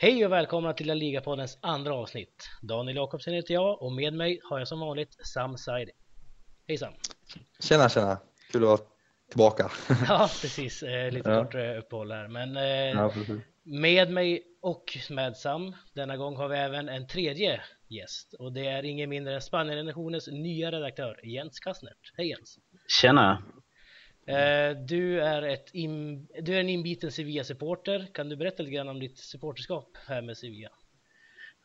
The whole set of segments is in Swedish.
Hej och välkomna till La Liga-poddens andra avsnitt. Daniel Jakobsen heter jag och med mig har jag som vanligt Sam Saidi. Hej Sam! Tjena tjena! Kul att vara tillbaka. ja precis, eh, lite Ja. kortare uppehåll här. Men eh, Ja, med mig och med Sam denna gång har vi även en tredje gäst och det är ingen mindre än Spanienredaktionens nya redaktör Jens Kastnert. Hej Jens! Tjena! Eh, du, är ett in, du är en inbiten Sevilla-supporter. Kan du berätta lite grann om ditt supporterskap här med Sevilla?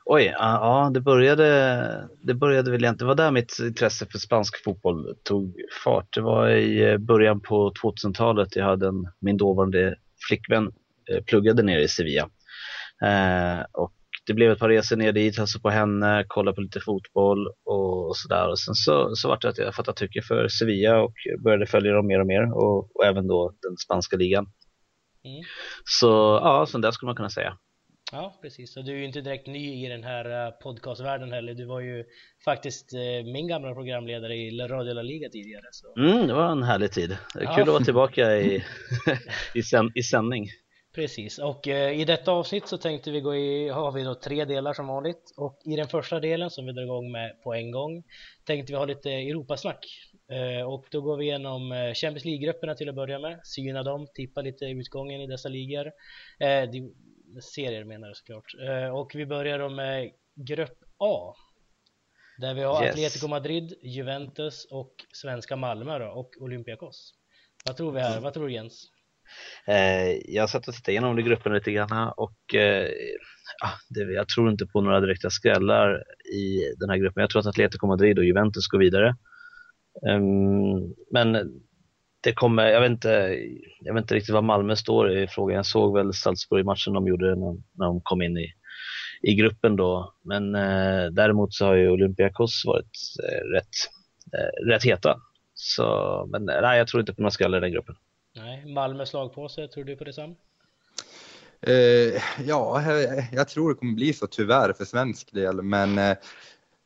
Oj, ja, det började, det började väl egentligen, det var där mitt intresse för spansk fotboll tog fart. Det var i eh, början på 2000-talet, jag hade en, min dåvarande flickvän eh, pluggade nere i Sevilla. Eh, och det blev ett par resor ner dit, hälsade på henne, kollade på lite fotboll och, sådär. Och sen så, så var det att jag fattade tycke för Sevilla och började följa dem mer och mer och, och även då den spanska ligan. Mm. Så ja, sen där skulle man kunna säga. Ja, precis. Och du är ju inte direkt ny i den här eh, podcastvärlden heller. Du var ju faktiskt eh, min gamla programledare i Radio La Liga tidigare. Så. Mm, det var en härlig tid. Ja. Kul att vara tillbaka i, i, sänd, i sändning. Precis, och eh, i detta avsnitt så tänkte vi gå i, har vi då tre delar som vanligt och i den första delen som vi drar igång med på en gång tänkte vi ha lite Europasnack eh, och då går vi igenom eh, Champions League-grupperna till att börja med, syna dem, tippa lite utgången i dessa ligor, serier menar jag såklart, och vi börjar då med grupp A där vi har Yes. Atletico Madrid, Juventus och svenska Malmö då, och Olympiakos. Vad tror vi här? Vad tror du Jens? Eh, jag satt och tittade igenom de gruppen lite grann och eh, det, jag tror inte på några direkta skrällar i den här gruppen. Jag tror att Atletico Madrid och Juventus går vidare. Ehm, men det kommer, jag vet, inte, jag vet inte riktigt vad Malmö står i frågan. Jag såg väl Salzburg-matchen de gjorde när, när de kom in i, i gruppen då. Men eh, däremot så har ju Olympiakos varit eh, rätt, eh, rätt heta. Så, men nej, jag tror inte på några skrällar i den gruppen. Nej, Malmö slagpåse, tror du på det Sam? Eh, ja, jag, tror det kommer bli så tyvärr för svensk del, men eh,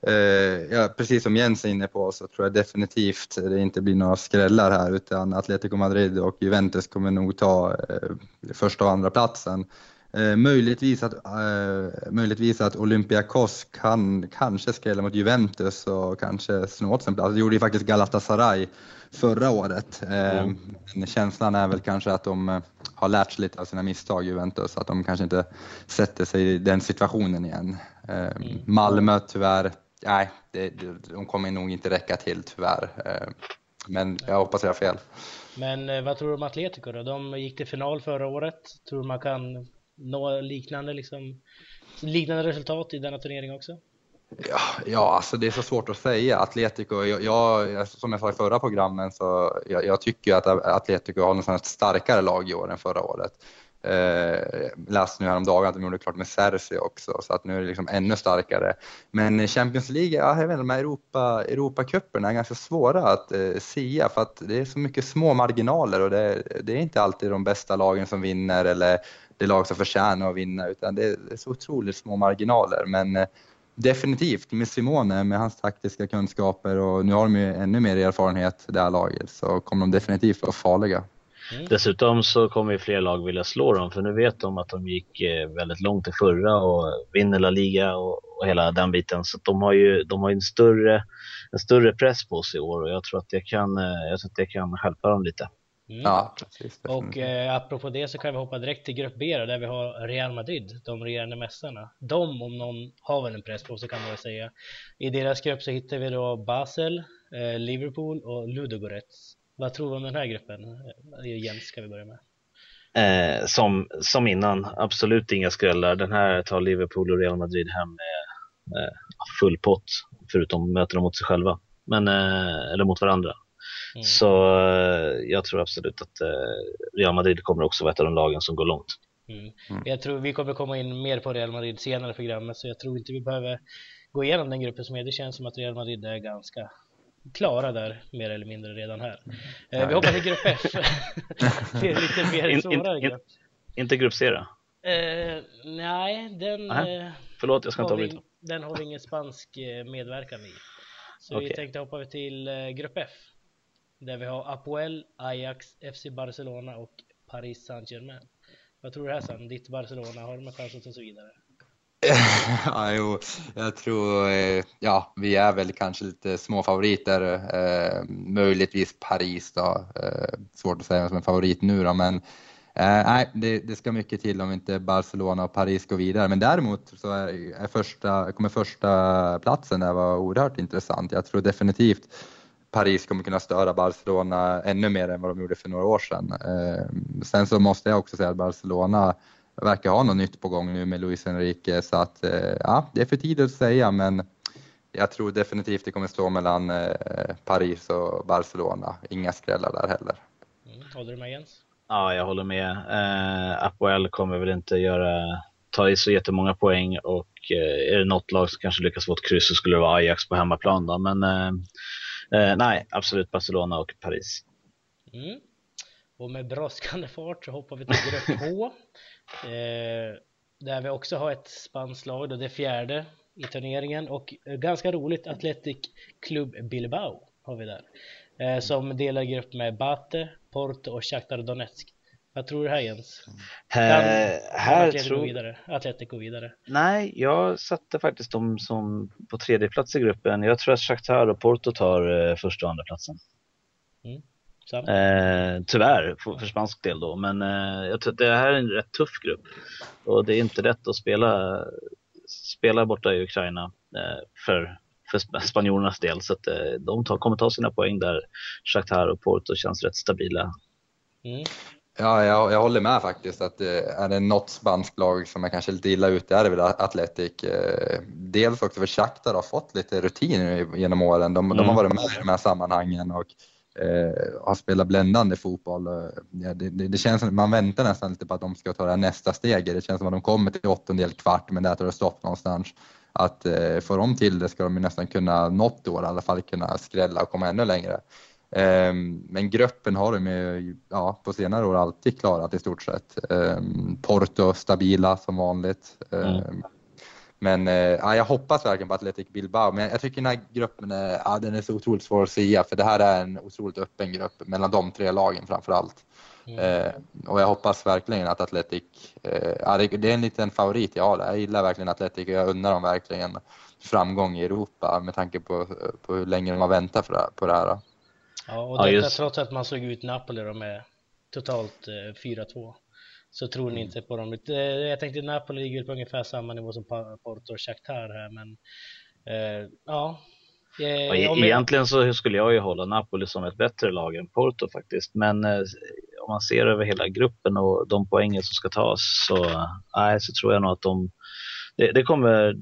eh, ja, precis som Jens är inne på så tror jag definitivt det inte blir några skrällar här utan Atletico Madrid och Juventus kommer nog ta eh, första och andra platsen. Eh, möjligtvis, att, eh, möjligtvis att Olympiakos kan kanske skrälla mot Juventus och kanske snå åt sig en plats. Det gjorde ju faktiskt Galatasaray förra året. Mm. Känslan är väl kanske att de eh, har lärt sig lite av sina misstag Juventus, att de kanske inte sätter sig i den situationen igen. Eh, Malmö tyvärr, nej, det, de kommer nog inte räcka till tyvärr. Men jag hoppas jag har fel. Men vad tror du om Atletico då? De gick till final förra året. Tror du man kan nå liknande, liksom, liknande resultat i denna turnering också? Ja, ja, alltså det är så svårt att säga. Atletico, jag, jag, som jag sa i förra programmen, så jag, jag tycker att Atletico har något starkare lag i år än förra året. Eh, läste nu häromdagen att de gjorde klart med Cersei också, så att nu är det liksom ännu starkare. Men Champions League, ja, jag vet inte, de här Europa, Europacuperna är ganska svåra att eh, sia för att det är så mycket små marginaler och det, det är inte alltid de bästa lagen som vinner eller det lag som förtjänar att vinna, utan det är, det är så otroligt små marginaler. Men eh, Definitivt med Simone, med hans taktiska kunskaper och nu har de ju ännu mer erfarenhet det här laget så kommer de definitivt vara farliga. Dessutom så kommer ju fler lag vilja slå dem för nu vet de att de gick eh, väldigt långt i förra och vinner La Liga och, och hela den biten. Så de har ju, de har ju en, större, en större press på sig i år och jag tror att det kan, eh, jag tror att det kan hjälpa dem lite. Mm. Ja, precis. Och eh, apropå det så kan vi hoppa direkt till grupp B då, där vi har Real Madrid, de regerande mästarna. De om någon har väl en press på sig kan man väl säga. I deras grupp så hittar vi då Basel, eh, Liverpool och Ludogorets. Vad tror du om den här gruppen? Eh, Jens ska vi börja med. Eh, som, som innan, absolut inga skrällar. Den här tar Liverpool och Real Madrid hem med eh, full pott, förutom möter de mot sig själva. Men, eh, eller mot varandra. Mm. Så eh, jag tror absolut att eh, Real Madrid kommer också vara ett av de lagen som går långt. Mm. Mm. Jag tror vi kommer komma in mer på Real Madrid senare i programmet så jag tror inte vi behöver gå igenom den gruppen som är. Det känns som att Real Madrid är ganska klara där mer eller mindre redan här. Eh, vi hoppar till grupp F. det är lite mer In- in- grupp. Inte grupp C då? Eh, nej, den, eh, Förlåt, jag ska inte har vi, avbryta. den har vi ingen spansk medverkan i. Så vi Okej. tänkte hoppa till grupp F. Där vi har Apoel, Ajax, FC Barcelona och Paris Saint-Germain. Vad tror du här sen? Ditt Barcelona, har de en chans att ta sig vidare? ja, jo, jag tror, eh, ja, vi är väl kanske lite små favoriter. Eh, möjligtvis Paris då. Eh, svårt att säga vem som är favorit nu då, men eh, nej, det, det, ska mycket till om inte Barcelona och Paris går vidare. Men däremot så är, är första, kommer första platsen där vara oerhört intressant. Jag tror definitivt Paris kommer kunna störa Barcelona ännu mer än vad de gjorde för några år sedan. Eh, sen så måste jag också säga att Barcelona verkar ha något nytt på gång nu med Luis Enrique så att eh, ja, det är för tidigt att säga men jag tror definitivt det kommer stå mellan eh, Paris och Barcelona. Inga skrällar där heller. Mm, håller du med Jens? Ja, jag håller med. Eh, Apoel kommer väl inte göra, ta i så jättemånga poäng och eh, är det något lag som kanske lyckas få ett kryss så skulle det vara Ajax på hemmaplan då. Men eh, eh nej, absolut Barcelona och Paris. Mm. Och med brådskande fart så hoppar vi till grupp H. Eh, där vi också har ett spanskt lag, det fjärde i turneringen och eh, ganska roligt Athletic Club Bilbao har vi där. Eh, som delar grupp med Bate, Porto och Shakhtar Donetsk. Vad tror du här Jens? Kan, här, här Atletico tror... vidare? Atletico vidare? Nej, jag satte faktiskt dem som på tredje plats i gruppen. Jag tror att Shakhtar och Porto tar första och andra platsen. Mm. Eh, tyvärr, för, för spansk del då. Men eh, jag tror att det här är en rätt tuff grupp. Och det är inte lätt att spela, spela borta i Ukraina eh, för, för spanjorernas del. Så att eh, de tar, kommer ta sina poäng där. Shakhtar och Porto känns rätt stabila. Mm. Ja, jag, jag, håller med faktiskt att eh, är det något spanskt lag som är kanske lite illa ute är det väl Atletic. Eh, dels också för Shakhtar har fått lite rutiner genom åren. De, mm. de har mm. varit med i de här sammanhangen och eh, har spelat bländande fotboll. Ja, det, det, det, känns som man väntar nästan lite på att de ska ta det nästa steg. Det känns som att de kommer till åttondel, kvart, men där tar det stopp någonstans. Att eh, får de till det ska de nästan kunna, något år i alla fall, kunna skrälla och komma ännu längre. Eh, men gruppen har de ju ja, på senare år alltid klarat i stort sett. Eh, Porto stabila som vanligt. Mm. Ehm, men eh, ja, jag hoppas verkligen på Atletic Bilbao. Men jag tycker den här gruppen är, ja, den är så otroligt svår att säga för det här är en otroligt öppen grupp mellan de tre lagen framför allt. Mm. Och jag hoppas verkligen att Atletic, eh, ja, det är en liten favorit jag har. Jag gillar verkligen Atletic och jag undrar dem verkligen framgång i Europa med tanke på, på hur länge de har väntat på det här. Ja, och detta ja, trots att man såg ut Napoli då med totalt eh, 4-2 så tror ni mm. inte på dem. Jag tänkte Napoli ligger på ungefär samma nivå som Porto och Shakhtar här men eh, ja. ja egentligen så skulle jag ju hålla Napoli som ett bättre lag än Porto faktiskt men eh, om man ser över hela gruppen och de poängen som ska tas så, nej, så tror jag nog att de det, det kommer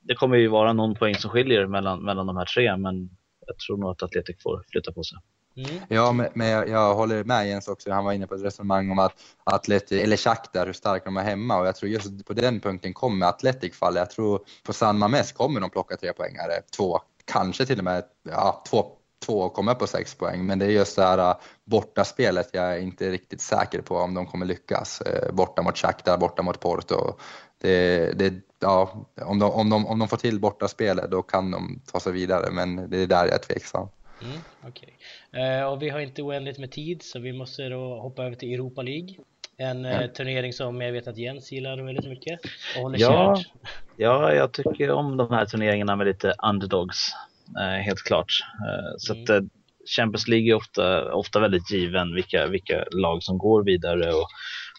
det kommer ju vara någon poäng som skiljer mellan, mellan de här tre men jag tror nog att Atletic får flytta på sig. Mm. Ja, men jag, jag, håller med Jens också. Han var inne på ett resonemang om att Atleti, eller Shakhtar, hur starka de är hemma och jag tror just på den punkten kommer Atletic falla. Jag tror på San Mames kommer de plocka tre poängare, två, kanske till och med ja, två två och komma på sex poäng. Men det är just det här äh, bortaspelet jag är inte riktigt säker på om de kommer lyckas. Äh, borta mot Shakhtar, borta mot Porto. Det, det, ja, om, de, om, de, om de får till bortaspelet då kan de ta sig vidare, men det är där jag är tveksam. Mm, okay. Eh, och vi har inte oändligt med tid så vi måste då hoppa över till Europa League. En eh, turnering som jag vet att Jens gillar väldigt mycket och håller ja, kärt. Ja, jag tycker om de här turneringarna med lite underdogs, eh, helt klart. Eh, så mm. att, eh, Champions League är ofta, ofta väldigt given vilka, vilka lag som går vidare och,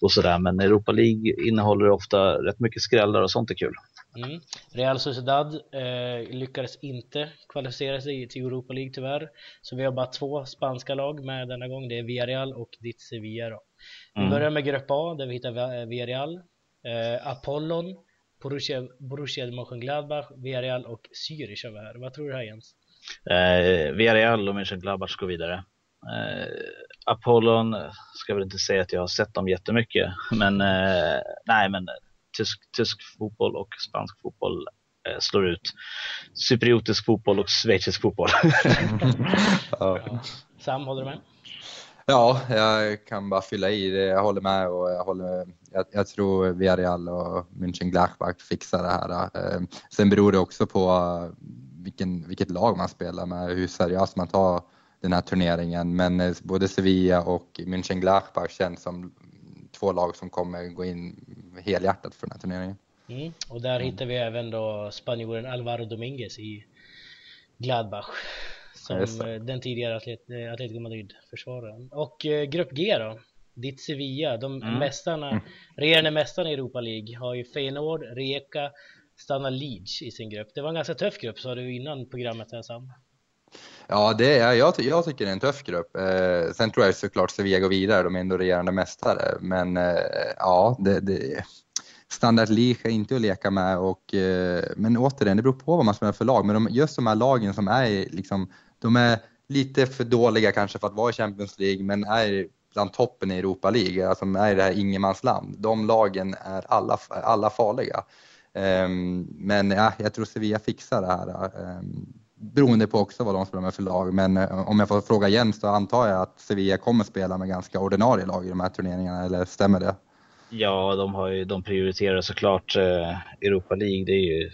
och sådär. Men Europa League innehåller ofta rätt mycket skrällar och sånt är kul. Mm. Real Sociedad eh, lyckades inte kvalificera sig till Europa League tyvärr. Så vi har bara två spanska lag med denna gång. Det är Villarreal och ditt Sevilla. Då. Vi mm. börjar med Grupp A där vi hittar Villarreal, eh, Apollon, Borussia, Borussia Mönchengladbach, Villarreal och Zürich över här. Vad tror du här Jens? Eh, Villarreal och Mönchengladbach går vidare. Eh, Apollon ska väl inte säga att jag har sett dem jättemycket, men eh, nej, men tysk, tysk fotboll och spansk fotboll eh, slår ut cypriotisk fotboll och schweizisk fotboll. ja. Sam, håller du med? Ja, jag kan bara fylla i det. Jag håller med och jag, håller, jag, jag tror Villarreal och München-Gladbach fixar det här. Eh, sen beror det också på eh, vilken, vilket lag man spelar med, hur seriöst man tar den här turneringen. Men både Sevilla och München-Gladbach känns som två lag som kommer gå in helhjärtat för den här turneringen. Mm. Och där hittar vi även då spanjoren Alvaro Dominguez i Gladbach som ja, den tidigare atlet, Atletico Madrid-försvararen. Och eh, grupp G då? Ditt Sevilla, de mm. mästarna, mm. regerande mästarna i Europa League har ju Feyenoord, Rijeka, Stana Leeds i sin grupp. Det var en ganska tuff grupp sa du innan programmet här Sam. Ja, det är, jag, jag tycker det är en tuff grupp. Eh, sen tror jag såklart Sevilla går vidare, de är ändå regerande mästare. Men eh, ja, det, det, Standard Liege är inte att leka med. Och, eh, men återigen, det beror på vad man spelar för lag. Men de, just de här lagen som är liksom, de är lite för dåliga kanske för att vara i Champions League, men är bland toppen i Europa League, alltså är i det här ingenmansland. De lagen är alla, alla farliga. Um, men ja, jag tror Sevilla fixar det här. Um, beroende på också vad de spelar med för lag. Men uh, om jag får fråga igen så antar jag att Sevilla kommer spela med ganska ordinarie lag i de här turneringarna, eller stämmer det? Ja, de, har ju, de prioriterar såklart eh, Europa League. Det är ju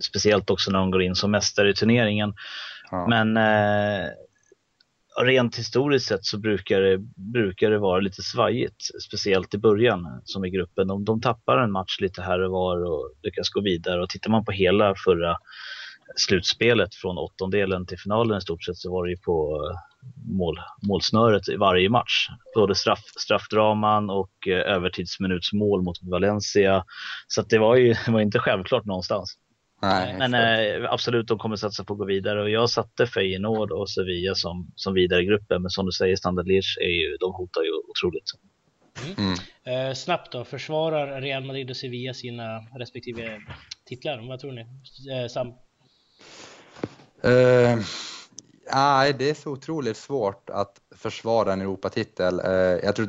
speciellt också när de går in som mästare i turneringen. Ja. Men eh, rent historiskt sett så brukar det, brukar det vara lite svajigt, speciellt i början som i gruppen. De, de tappar en match lite här och var och lyckas gå vidare. Och tittar man på hela förra slutspelet från åttondelen till finalen i stort sett så var det ju på eh, mål, målsnöret i varje match. Både straff, straffdraman och eh, övertidsminutsmål mot Valencia. Så det var ju det var inte självklart någonstans. Nej, Men eh, absolut, de kommer satsa på att gå vidare och jag satte Feyenoord och Sevilla som, som vidare gruppen. Men som du säger, Standard Liège är ju, de hotar ju otroligt. Mm. Mm. Eh, snabbt då, försvarar Real Madrid och Sevilla sina respektive titlar? Vad tror ni? Eh, Sam? Uh, nej, det är så otroligt svårt att försvara en Europatitel. Uh, jag tror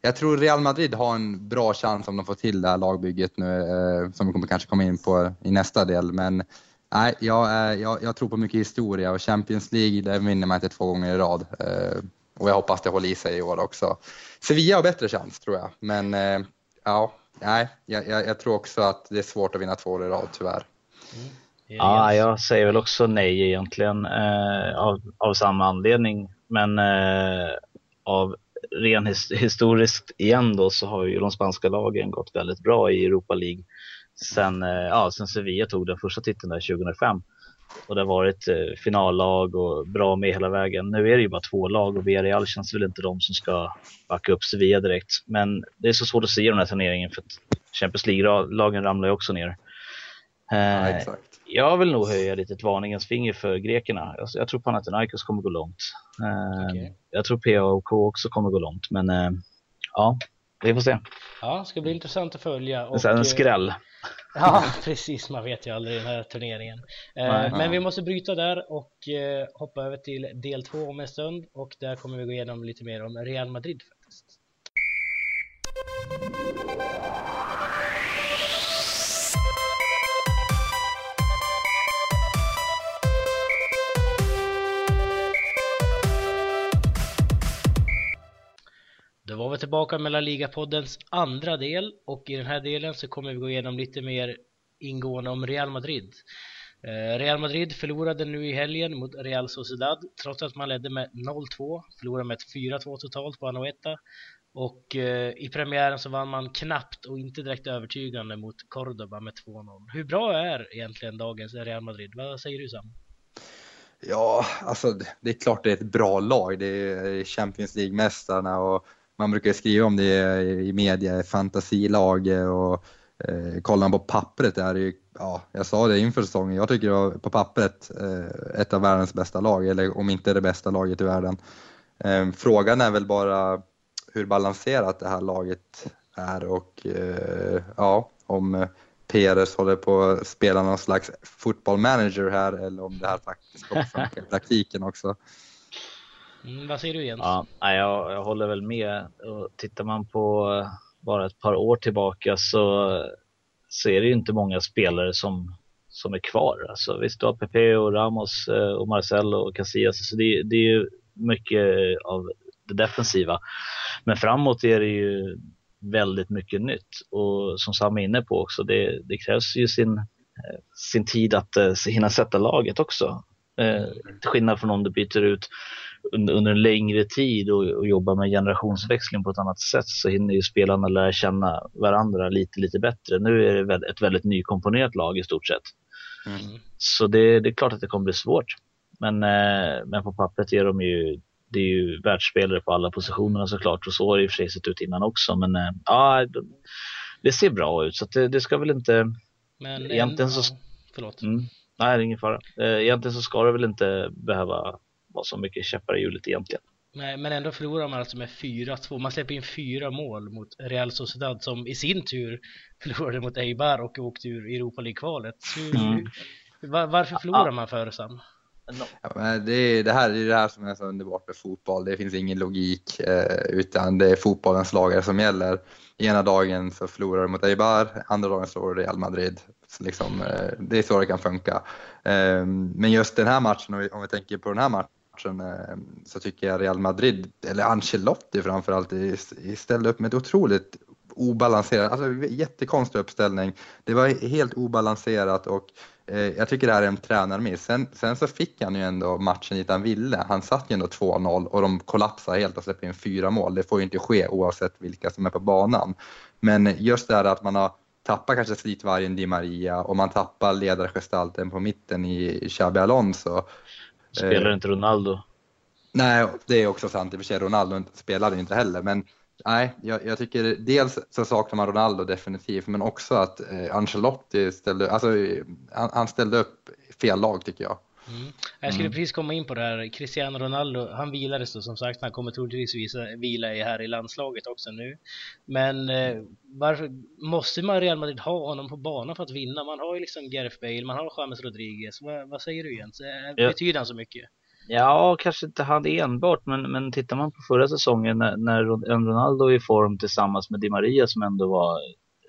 jag tror Real Madrid har en bra chans om de får till det här lagbygget nu, eh, som vi kommer kanske komma in på i nästa del. Men nej, jag, eh, jag, jag, tror på mycket historia och Champions League, där vinner man inte två gånger i rad. Och jag hoppas det håller i sig i år också. Sevilla har bättre chans tror jag, men ja, nej, jag, jag, tror också att det är svårt att vinna två år i rad tyvärr. Mm. Ja, jag säger väl också nej egentligen eh, av, av samma anledning. Men eh, av ren his historiskt igen då så har ju de spanska lagen gått väldigt bra i Europa League sen, eh, ja, sen Sevilla tog den första titeln där 2005. Och det har varit eh, finallag och bra med hela vägen. Nu är det ju bara två lag och Villarreal känns väl inte de som ska backa upp Sevilla direkt. Men det är så svårt att se den här turneringen för att Champions League-lagen ramlar ju också ner. Ja, eh, jag vill nog höja lite ett varningens finger för grekerna. Jag, jag tror Panathinaikos kommer gå långt. Eh, okay. Jag tror PAOK också kommer gå långt, men eh, ja, vi får se. Ja, det ska bli intressant att följa. Och, en skräll. Ja, precis. Man vet ju aldrig i den här turneringen. Nej, men ja. vi måste bryta där och hoppa över till del två om en stund och där kommer vi gå igenom lite mer om Real Madrid faktiskt. Tillbaka med La Liga-poddens andra del och i den här delen så kommer vi gå igenom lite mer ingående om Real Madrid. Eh, Real Madrid förlorade nu i helgen mot Real Sociedad trots att man ledde med 0-2, förlorade med 4-2 totalt på Anoeta och eh, i premiären så vann man knappt och inte direkt övertygande mot Cordoba med 2-0. Hur bra är egentligen dagens Real Madrid? Vad säger du Sam? Ja, alltså det är klart det är ett bra lag. Det är Champions League-mästarna och man brukar skriva om det i media, fantasilag och eh, kollar man på pappret är det ju, ja, jag sa det inför säsongen, jag tycker det var på pappret eh, ett av världens bästa lag, eller om inte det bästa laget i världen. Eh, frågan är väl bara hur balanserat det här laget är och eh, ja, om Peres håller på att spela någon slags football manager här eller om det här faktiskt kommer funka i praktiken också. Mm, vad säger du Jens? Ja, jag, jag håller väl med. Och tittar man på eh, bara ett par år tillbaka så, så är det ju inte många spelare som, som är kvar. Alltså, visst, du har Pepe och Ramos eh, och Marcelo och Casillas, så det, det är ju mycket av det defensiva. Men framåt är det ju väldigt mycket nytt och som Sam är inne på också, det, det krävs ju sin, eh, sin tid att hinna sätta laget också. Eh, till skillnad från om du byter ut under, under en längre tid och, och jobbar med generationsväxling på ett annat sätt så hinner ju spelarna lära känna varandra lite, lite bättre. Nu är det ett väldigt nykomponerat lag i stort sett. Mm. Så det, det, är klart att det kommer bli svårt. Men, eh, men på pappret är de ju, det är ju världsspelare på alla positionerna såklart och så har det i och för sig sett ut innan också. Men eh, ja, det ser bra ut så det, det, ska väl inte... Men egentligen så... Förlåt. Mm, nej, det är ingen fara. Eh, egentligen så ska det väl inte behöva vara så mycket käppar i hjulet egentligen. Men ändå förlorar man alltså med 4-2. Man släpper in fyra mål mot Real Sociedad som i sin tur förlorade mot Eibar och åkte ur Europa League-kvalet. Mm. Var, varför förlorar ja. man för Sam? Ja, det, är, det, här, det är det här som är så underbart med fotboll. Det finns ingen logik eh, utan det är fotbollens lagar som gäller. Ena dagen så förlorar du mot Eibar, andra dagen slår du Real Madrid. Liksom, eh, det är så det kan funka. Ehm, men just den här matchen, om vi, tänker på den här matchen eh, så tycker jag Real Madrid, eller Ancelotti framförallt, ställde upp med ett otroligt obalanserat, alltså jättekonstig uppställning. Det var helt obalanserat och eh, jag tycker det här är en tränarmiss. Sen, sen så fick han ju ändå matchen dit han ville. Han satt ju ändå 2-0 och de kollapsar helt och släpper in fyra mål. Det får ju inte ske oavsett vilka som är på banan. Men just det här att man har tappat kanske slitvargen Di Maria och man tappar ledargestalten på mitten i Xabi Alonso Spelar eh, inte Ronaldo? Nej, det är också sant. I och för sig, Ronaldo spelade inte heller. Men nej, jag, jag, tycker dels så saknar man Ronaldo definitivt, men också att eh, Ancelotti ställde, alltså, han, han ställde upp fel lag tycker jag. Mm. Jag skulle mm. precis komma in på det här. Cristiano Ronaldo, han vilades då som sagt. Han kommer troligtvis visa, vila i här i landslaget också nu. Men eh, varför måste man Real Madrid ha honom på banan för att vinna? Man har ju liksom Gareth Bale, man har James Rodriguez. Vad, vad säger du Jens? Ja. Betyder han så mycket? Ja, kanske inte han enbart, men, men tittar man på förra säsongen när, när Ronaldo i form tillsammans med Di Maria som ändå var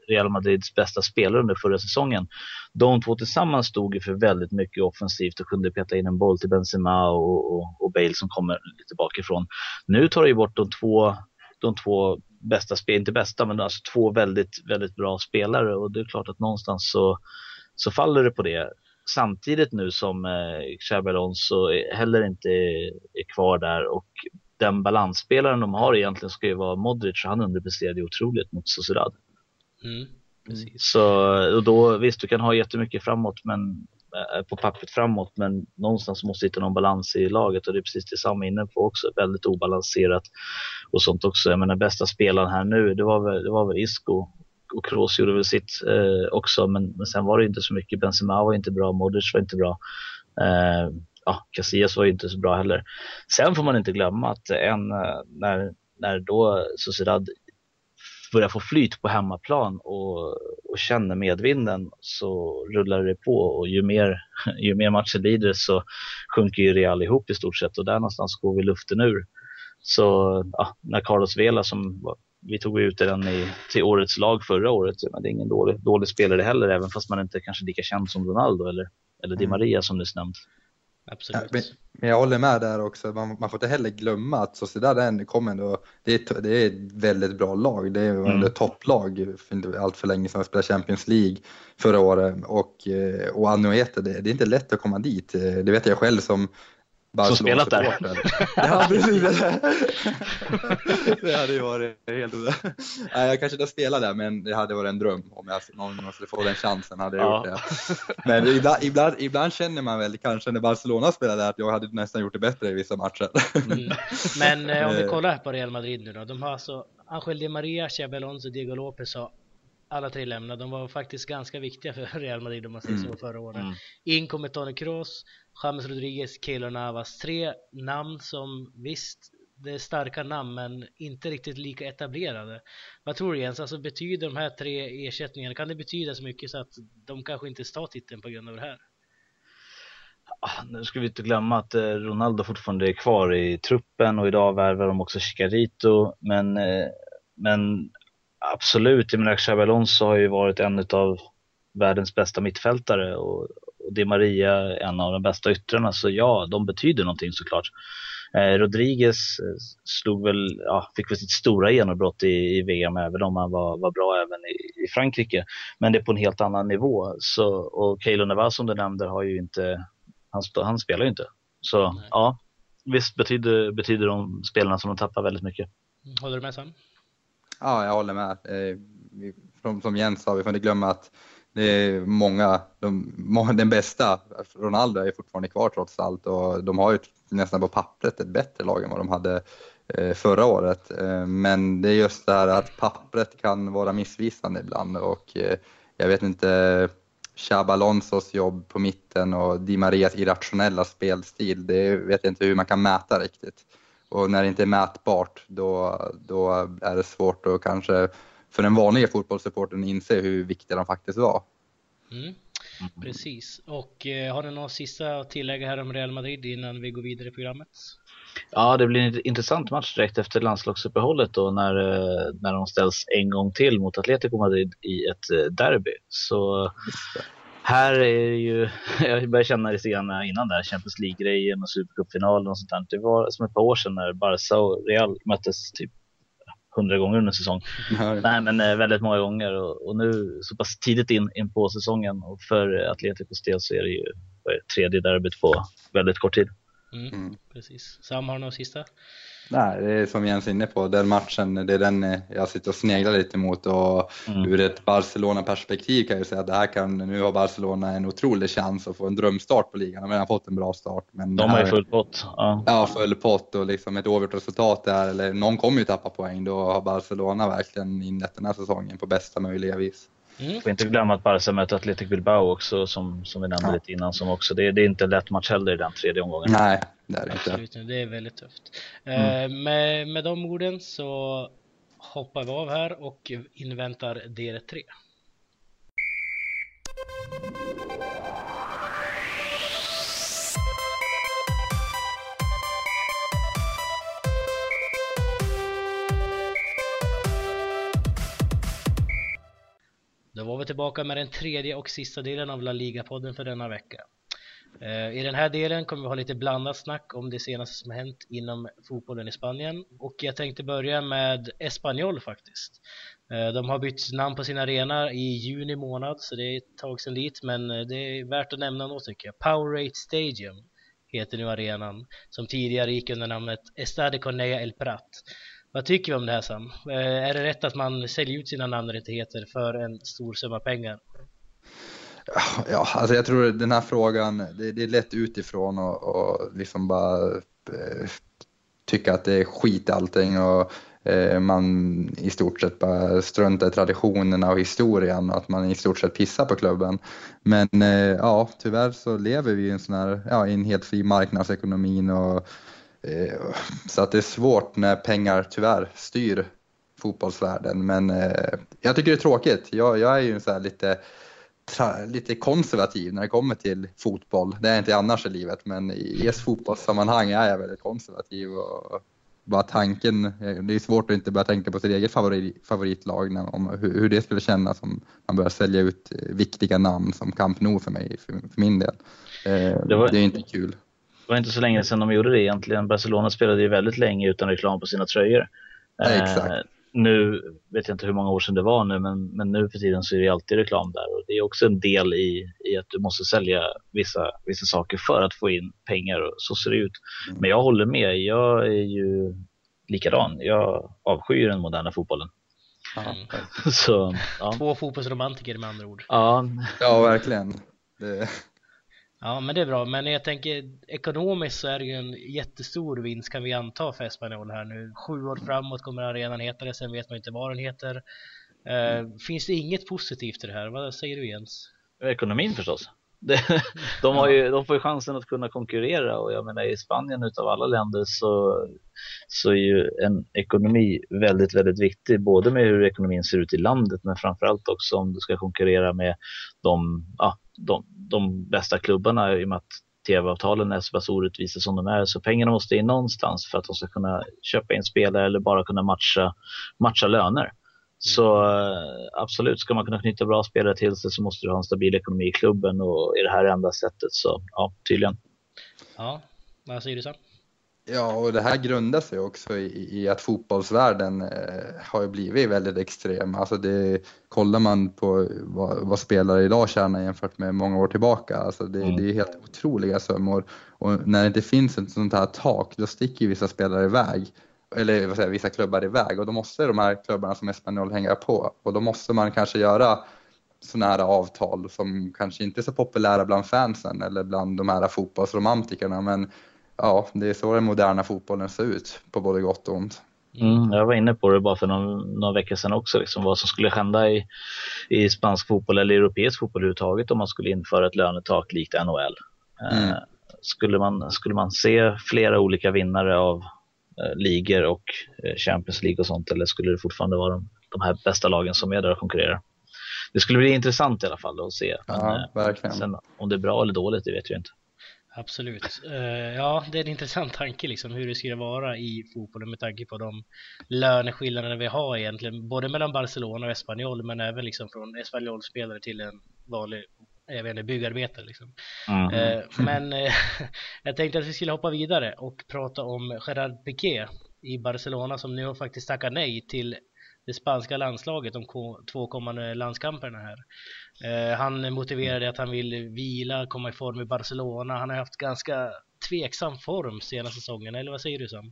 Real Madrids bästa spelare under förra säsongen. De två tillsammans stod ju för väldigt mycket offensivt och kunde peta in en boll till Benzema och, och, och Bale som kommer lite bakifrån. Nu tar det ju bort de två, de två bästa spel, inte bästa, men alltså två väldigt, väldigt bra spelare och det är klart att någonstans så, så faller det på det. Samtidigt nu som eh, Xabi Alonso heller inte är, är kvar där och den balansspelaren de har egentligen ska ju vara Modric och han underpresterade otroligt mot Sociedad. Mm, så och då, visst, du kan ha jättemycket framåt men, eh, på pappret framåt, men någonstans måste du hitta någon balans i laget och det är precis det Sam är inne på också, väldigt obalanserat och sånt också. Jag menar bästa spelaren här nu, det var väl, det var väl Isco och Kroos gjorde väl sitt eh, också, men, men sen var det inte så mycket. Benzema var inte bra, Modric var inte bra. Eh, ja, Casillas var inte så bra heller. Sen får man inte glömma att en, eh, när, när då Sociedad börjar få flyt på hemmaplan och, och känner medvinden så rullar det på och ju mer, ju mer matchen lider så sjunker ju Real ihop i stort sett och där någonstans går vi luften ur. Så ja, när Carlos Vela som vi tog ut den i, till årets lag förra året, men det är ingen dålig, dålig spelare heller, även fast man inte är kanske lika känd som Ronaldo eller, eller Di mm. Maria som nyss nämnt. Absolut. Ja, men, jag håller med där också. Man, man får inte heller glömma att Sociedad kommer ändå, det är, det är ett väldigt bra lag. Det är mm. ett topplag för inte allt för länge sedan. spelade Champions League förra året och, eh, och Anoete, det, det är inte lätt att komma dit. Eh, det vet jag själv som som spelat där. ja, precis. det hade ju varit helt... Nej, jag kanske inte spelat där, men det hade varit en dröm om jag någon gång skulle få den chansen. hade jag ja. gjort det. Men ibland, ibland, ibland, känner man väl kanske när Barcelona spelade att jag hade nästan gjort det bättre i vissa matcher. Mm. Men eh, om vi eh. kollar på Real Madrid nu då. De har alltså Angel Di Maria, Xabi Alonso, Diego Lopez och alla tre lämnade. De var faktiskt ganska viktiga för Real Madrid om man säger mm. så förra året. Mm. In kommer Toni Kroos, James Rodriguez, Keylor Navas. Tre namn som visst, det är starka namn men inte riktigt lika etablerade. Vad tror du Jens? Alltså betyder de här tre ersättningarna, kan det betyda så mycket så att de kanske inte tar titeln på grund av det här? Ah, nu ska vi inte glömma att eh, Ronaldo fortfarande är kvar i truppen och idag värvar de också Chicarito. Men, eh, men absolut, jag menar Xabi Alonso har ju varit en av världens bästa mittfältare och, och Di Maria en av de bästa yttrarna. Så ja, de betyder någonting såklart. Eh, Rodriguez eh, slog väl, ja, fick väl sitt stora genombrott i, i VM även om han var, var bra även i, i, Frankrike. Men det är på en helt annan nivå. Så, och Keylor Navas som du nämnde har ju inte Han, han spelar ju inte. Så Nej. ja, visst betyder, betyder de spelarna som de tappar väldigt mycket. Håller du med Sam? Ja, jag håller med. Eh, som, som Jens sa, vi får inte glömma att det är många, de, den bästa, Ronaldo är fortfarande kvar trots allt och de har ju nästan på pappret ett bättre lag än vad de hade eh, förra året. Eh, men det är just det här att pappret kan vara missvisande ibland och jag vet inte, Xhaba Alonsos jobb på mitten och Di Marias irrationella spelstil, det vet jag inte hur man kan mäta riktigt. Och när det inte är mätbart, då, då är det svårt att kanske för den vanliga fotbollssupporten inse hur viktiga de faktiskt var. Mm. Precis, och eh, har du några sista tillägg här om Real Madrid innan vi går vidare i programmet? Ja, det blir en intressant match direkt efter landslagsuppehållet då när, eh, när de ställs en gång till mot Atletico Madrid i ett eh, derby. Så här är det ju, jag började känna lite grann innan där, Champions League-grejen och Supercup-finalen och sånt där. Det var som ett par år sedan när Barca och Real möttes typ hundra gånger under säsong. Nej. Nej men eh, väldigt många gånger och, och, nu så pass tidigt in, in på säsongen och för Atleticos del så är det ju det, tredje derbyt på väldigt kort tid. Mm, mm. Precis. Sam, har du något sista? Nej, det är som Jens är inne på, den matchen, det är den eh, jag sitter och sneglar lite mot och mm. ur ett Barcelona-perspektiv kan jag säga att det här kan, nu har Barcelona en otrolig chans att få en drömstart på ligan, de har fått en bra start. Men de har ju full pott. Ja. ja, full pott och liksom ett oavgjort resultat där, eller någon kommer ju tappa poäng, då har Barcelona verkligen inlett den här säsongen på bästa möjliga vis. Mm. Får inte glömma att Barca möter Athletic Bilbao också som, som vi nämnde ja. lite innan. Som också, det, det är inte en lätt match heller i den tredje omgången. Nej, det är Absolut, inte. det är väldigt tufft. Mm. Eh, med, med de orden så hoppar vi av här och inväntar del 3. Då var vi tillbaka med den tredje och sista delen av La Liga-podden för denna vecka. Eh, I den här delen kommer vi ha lite blandat snack om det senaste som hänt inom fotbollen i Spanien och jag tänkte börja med Espanyol faktiskt. Eh, de har bytt namn på sin arena i juni månad så det är ett tag sedan dit men eh, det är värt att nämna något tycker jag. Powerade Stadium heter nu arenan som tidigare gick under namnet Estadio Cornea El Prat. Vad tycker vi om det här Sam? Är det rätt att man säljer ut sina namnrättigheter för en stor summa pengar? Ja, alltså jag tror den här frågan, det, det är lätt utifrån och, och liksom bara eh, tycka att det är skit allting och eh, man i stort sett bara struntar i traditionerna och historien och att man i stort sett pissar på klubben. Men eh, ja, tyvärr så lever vi i en sån här, ja, i en helt fri marknadsekonomi och eh, så att det är svårt när pengar tyvärr styr fotbollsvärlden. Men eh, jag tycker det är tråkigt. Jag, jag är ju så här lite lite konservativ när det kommer till fotboll. Det är jag inte annars i livet, men i just fotbollssammanhang är jag väldigt konservativ. Och bara tanken, det är svårt att inte börja tänka på sitt eget favorit, favoritlag, om hur, hur, det skulle kännas om man börjar sälja ut viktiga namn som Camp Nou för mig, för, för min del. Eh, det, var, det är inte kul. Det var inte så länge sedan de gjorde det egentligen. Barcelona spelade ju väldigt länge utan reklam på sina tröjor. Ja, exakt. Nu vet jag inte hur många år sedan det var nu, men, men nu för tiden så är det alltid reklam där och det är också en del i, i att du måste sälja vissa, vissa saker för att få in pengar och så ser det ut. Mm. Men jag håller med, jag är ju likadan. Jag avskyr den moderna fotbollen. Mm. så, ja. Två fotbollsromantiker med andra ord. Ja, ja verkligen. Det... Ja men det är bra, men jag tänker ekonomiskt så är det ju en jättestor vinst kan vi anta för Espanyol här nu. Sju år framåt kommer arenan heta det, sen vet man inte vad den heter. Uh, finns det inget positivt i det här? Vad säger du Jens? Ekonomin förstås. de, har ju, de får ju chansen att kunna konkurrera och jag menar i Spanien utav alla länder så, så är ju en ekonomi väldigt, väldigt viktig. Både med hur ekonomin ser ut i landet men framförallt också om du ska konkurrera med de, ja, de, de bästa klubbarna i och med att tv-avtalen är så pass orättvisa som de är. Så pengarna måste in någonstans för att de ska kunna köpa in spelare eller bara kunna matcha, matcha löner. Så eh, absolut, ska man kunna knyta bra spelare till sig så måste du ha en stabil ekonomi i klubben och är det här enda sättet så ja, tydligen. Ja, vad säger du så? Ja, och det här grundar sig också i, i att fotbollsvärlden eh, har blivit väldigt extrem. Alltså det, kollar man på vad, vad, spelare idag tjänar jämfört med många år tillbaka, alltså det, mm. det är helt otroliga summor. Och när det inte finns ett sånt här tak, då sticker vissa spelare iväg. Eller vad säger, vissa klubbar iväg och då måste de här klubbarna som Espanyol hänga på. Och då måste man kanske göra sådana här avtal som kanske inte är så populära bland fansen eller bland de här fotbollsromantikerna men ja, det är så den moderna fotbollen ser ut på både gott och ont. Mm, jag var inne på det bara för någon, några veckor sedan också, liksom, vad som skulle hända i, i spansk fotboll eller europeisk fotboll överhuvudtaget om man skulle införa ett lönetak likt NHL. Eh, mm. Eh, skulle, man, skulle man se flera olika vinnare av eh, ligor och eh, Champions League och sånt eller skulle det fortfarande vara de, de här bästa lagen som är där och konkurrerar? Det skulle bli intressant i alla fall att se. Ja, Men, eh, sen, om det är bra eller dåligt, det vet jag inte. Absolut. Uh, ja, det är en intressant tanke liksom hur det skulle vara i fotbollen med tanke på de löneskillnader vi har egentligen, både mellan Barcelona och Espanyol, men även liksom från Espanyol-spelare till en vanlig jag vet inte, byggarbetare liksom. Mm. Men uh, jag tänkte att vi skulle hoppa vidare och prata om Gerard Piqué i Barcelona som nu har faktiskt tackat nej till det spanska landslaget de två kommande landskamperna här. Eh, han motiverade att han vill vila, komma i form i Barcelona. Han har haft ganska tveksam form senaste säsongen, eller vad säger du Sam?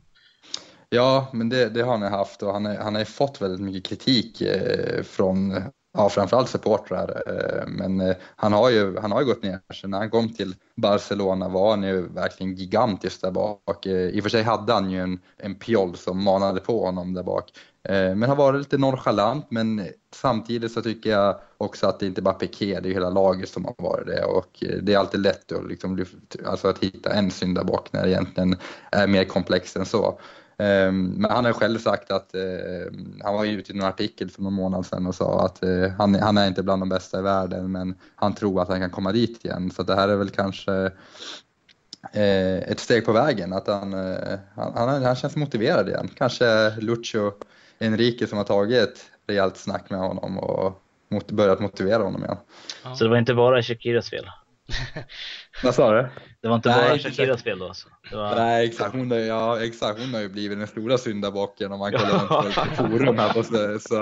Ja, men det, det har han haft och han, har han har fått väldigt mycket kritik eh, från ja, framförallt supportrar. Eh, men eh, han har ju, han har ju gått ner sig. När han kom till Barcelona var han ju verkligen gigantisk där bak. Eh, I och för sig hade han ju en, en pjoll som manade på honom där bak. Men har varit lite nonchalant, men samtidigt så tycker jag också att det inte bara Piqué, det är hela laget som har varit det och det är alltid lätt att, liksom, alltså att hitta en syndabock när det egentligen är mer komplext än så. Ehm, men han har själv sagt att, ehm, han var ute i en artikel för någon månad sedan och sa att eh, han, han är inte bland de bästa i världen men han tror att han kan komma dit igen. Så det här är väl kanske eh, ett steg på vägen, att han, eh, han, han, han känns motiverad igen. Kanske Lucio Enrique som har tagit ett rejält snack med honom och börjat motivera honom igen. Så det var inte bara Shakiras fel? Vad sa du? Det var inte Nej, bara Shakiras fel då alltså? Var... Nej exakt, hon, är, ja, exakt, hon har ju blivit den stora syndabocken om man kollar på forum här på så, så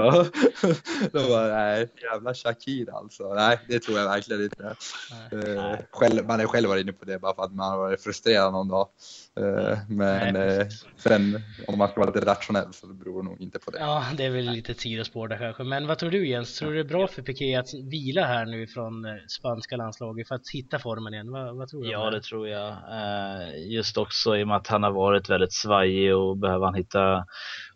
då var nej, jävla Shakira alltså. Nej, det tror jag verkligen inte. Uh, själv, man är själv varit inne på det bara för att man har varit frustrerad någon dag. Uh, men nej, uh, sen om man ska vara lite rationell så beror det nog inte på det. Ja, det är väl lite sidospår där kanske. Men vad tror du Jens? Tror du det är bra för Piqué att vila här nu från spanska landslaget för att hitta formen igen? Vad, vad tror du? Ja, det tror jag. Just också i och med att han har varit väldigt svajig och behöver han hitta,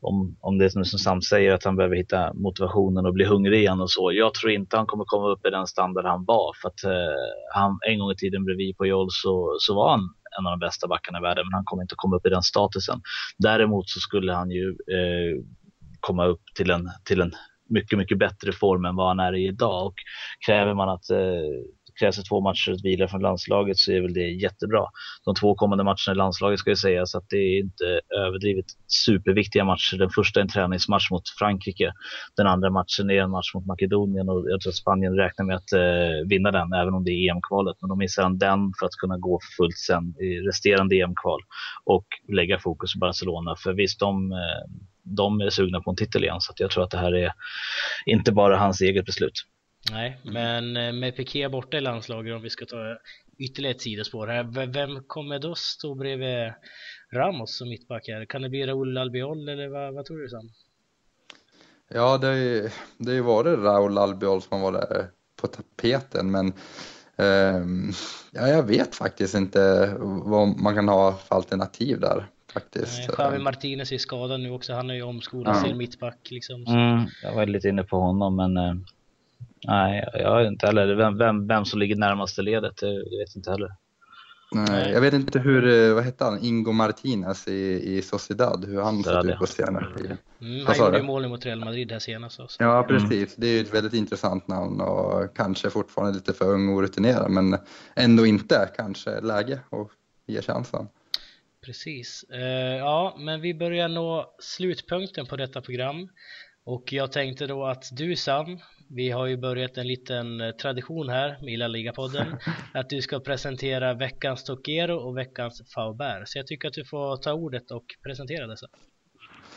om, om det är som Sam säger, att han behöver hitta motivationen och bli hungrig igen och så. Jag tror inte han kommer komma upp i den standard han var för att eh, han en gång i tiden bredvid på Joel så, så var han en av de bästa backarna i världen, men han kommer inte komma upp i den statusen. Däremot så skulle han ju eh, komma upp till en, till en mycket, mycket bättre form än vad han är i idag. Och kräver man att eh, krävs det två matcher att vila från landslaget så är väl det jättebra. De två kommande matcherna i landslaget ska ju sägas att det är inte överdrivet superviktiga matcher. Den första är en träningsmatch mot Frankrike. Den andra matchen är en match mot Makedonien och jag tror att Spanien räknar med att eh, vinna den även om det är EM-kvalet. Men de missar den för att kunna gå för fullt sen i resterande EM-kval och lägga fokus på Barcelona. För visst, de, eh, de är sugna på en titel igen så jag tror att det här är inte bara hans eget beslut. Nej, men eh, med Piqué borta i landslaget om vi ska ta ytterligare ett sidospår här. Vem kommer då stå bredvid Ramos som mittback här? Kan det bli Raúl Albiol eller vad, vad tror du Sam? Ja, det har ju, det har varit Raúl Albiol som har varit på tapeten men eh, ja, jag vet faktiskt inte vad man kan ha för alternativ där faktiskt. Nej, Javi Martinez är skadad nu också, han är ju omskolad ja. till mittback liksom. Mm, jag var lite inne på honom men eh, Nej, jag vet inte heller. Vem, vem, vem som ligger närmast i ledet, det vet inte heller. Nej, jag vet inte hur, eh, vad hette han, Ingo Martinez i, i Sociedad, hur han sett ut på senare tid. Mm, han gjorde ju mål mot Real Madrid här senast också. Ja, precis. Mm. Det är ju ett väldigt intressant namn och kanske fortfarande lite för ung och orutinerad, men ändå inte kanske läge att ge chansen. Precis. Uh, ja, men vi börjar nå slutpunkten på detta program. Och jag tänkte då att du Sam, Vi har ju börjat en liten eh, tradition här med La Liga-podden att du ska presentera veckans Tokero och veckans Faubert. Så jag tycker att du får ta ordet och presentera dessa.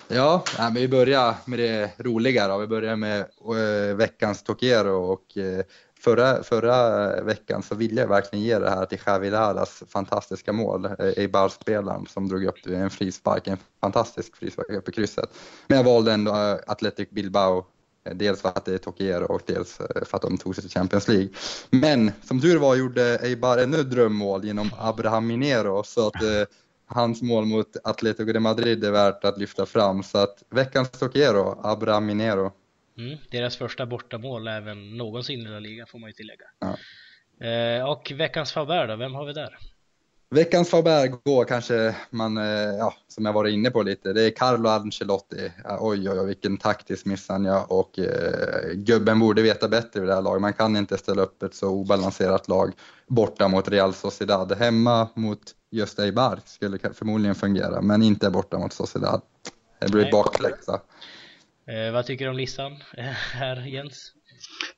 Ja, men vi börjar med det roliga då. Vi börjar med äh, veckans Tokero och äh, förra, förra veckan så ville jag verkligen ge det här till Javi Laras fantastiska mål, eh, Eibar-spelaren som drog upp en frispark, en fantastisk frispark upp i krysset. Men jag valde ändå eh, Athletic Bilbao eh, Dels för att det är Tokiero och dels för att de tog sig till Champions League. Men som tur var gjorde Eibar ännu drömmål genom Abraham Minero så att eh, hans mål mot Atletico de Madrid är värt att lyfta fram. Så att veckans Tokiero, Abraham Minero. Mm, deras första bortamål även någonsin i La Liga får man ju tillägga. Ja. Eh, och veckans Faber då, vem har vi där? Veckans Faber går kanske man, eh, ja, som jag varit inne på lite, det är Carlo Ancelotti. Oj, oj, oj, vilken taktisk miss han gör och eh, gubben borde veta bättre vid det här laget. Man kan inte ställa upp ett så obalanserat lag borta mot Real Sociedad. Hemma mot just Eibar skulle förmodligen fungera, men inte borta mot Sociedad. Det blir bakläxa. Eh, vad tycker du om listan här Jens?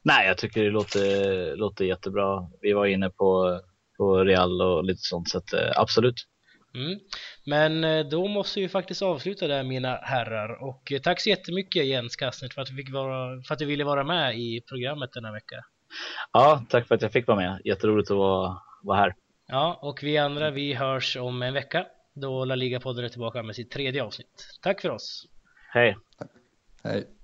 Nej, jag tycker det låter, låter jättebra. Vi var inne på på Real och lite sånt så att, eh, absolut. Mm. Men eh, då måste vi faktiskt avsluta där mina herrar och eh, tack så jättemycket Jens Kastner för att du, fick vara, för att du ville vara med i programmet den här veckan. Ja, tack för att jag fick vara med. Jätteroligt att vara, vara här. Ja, och vi andra vi hörs om en vecka då La Liga-podden är tillbaka med sitt tredje avsnitt. Tack för oss! Hej! Hej!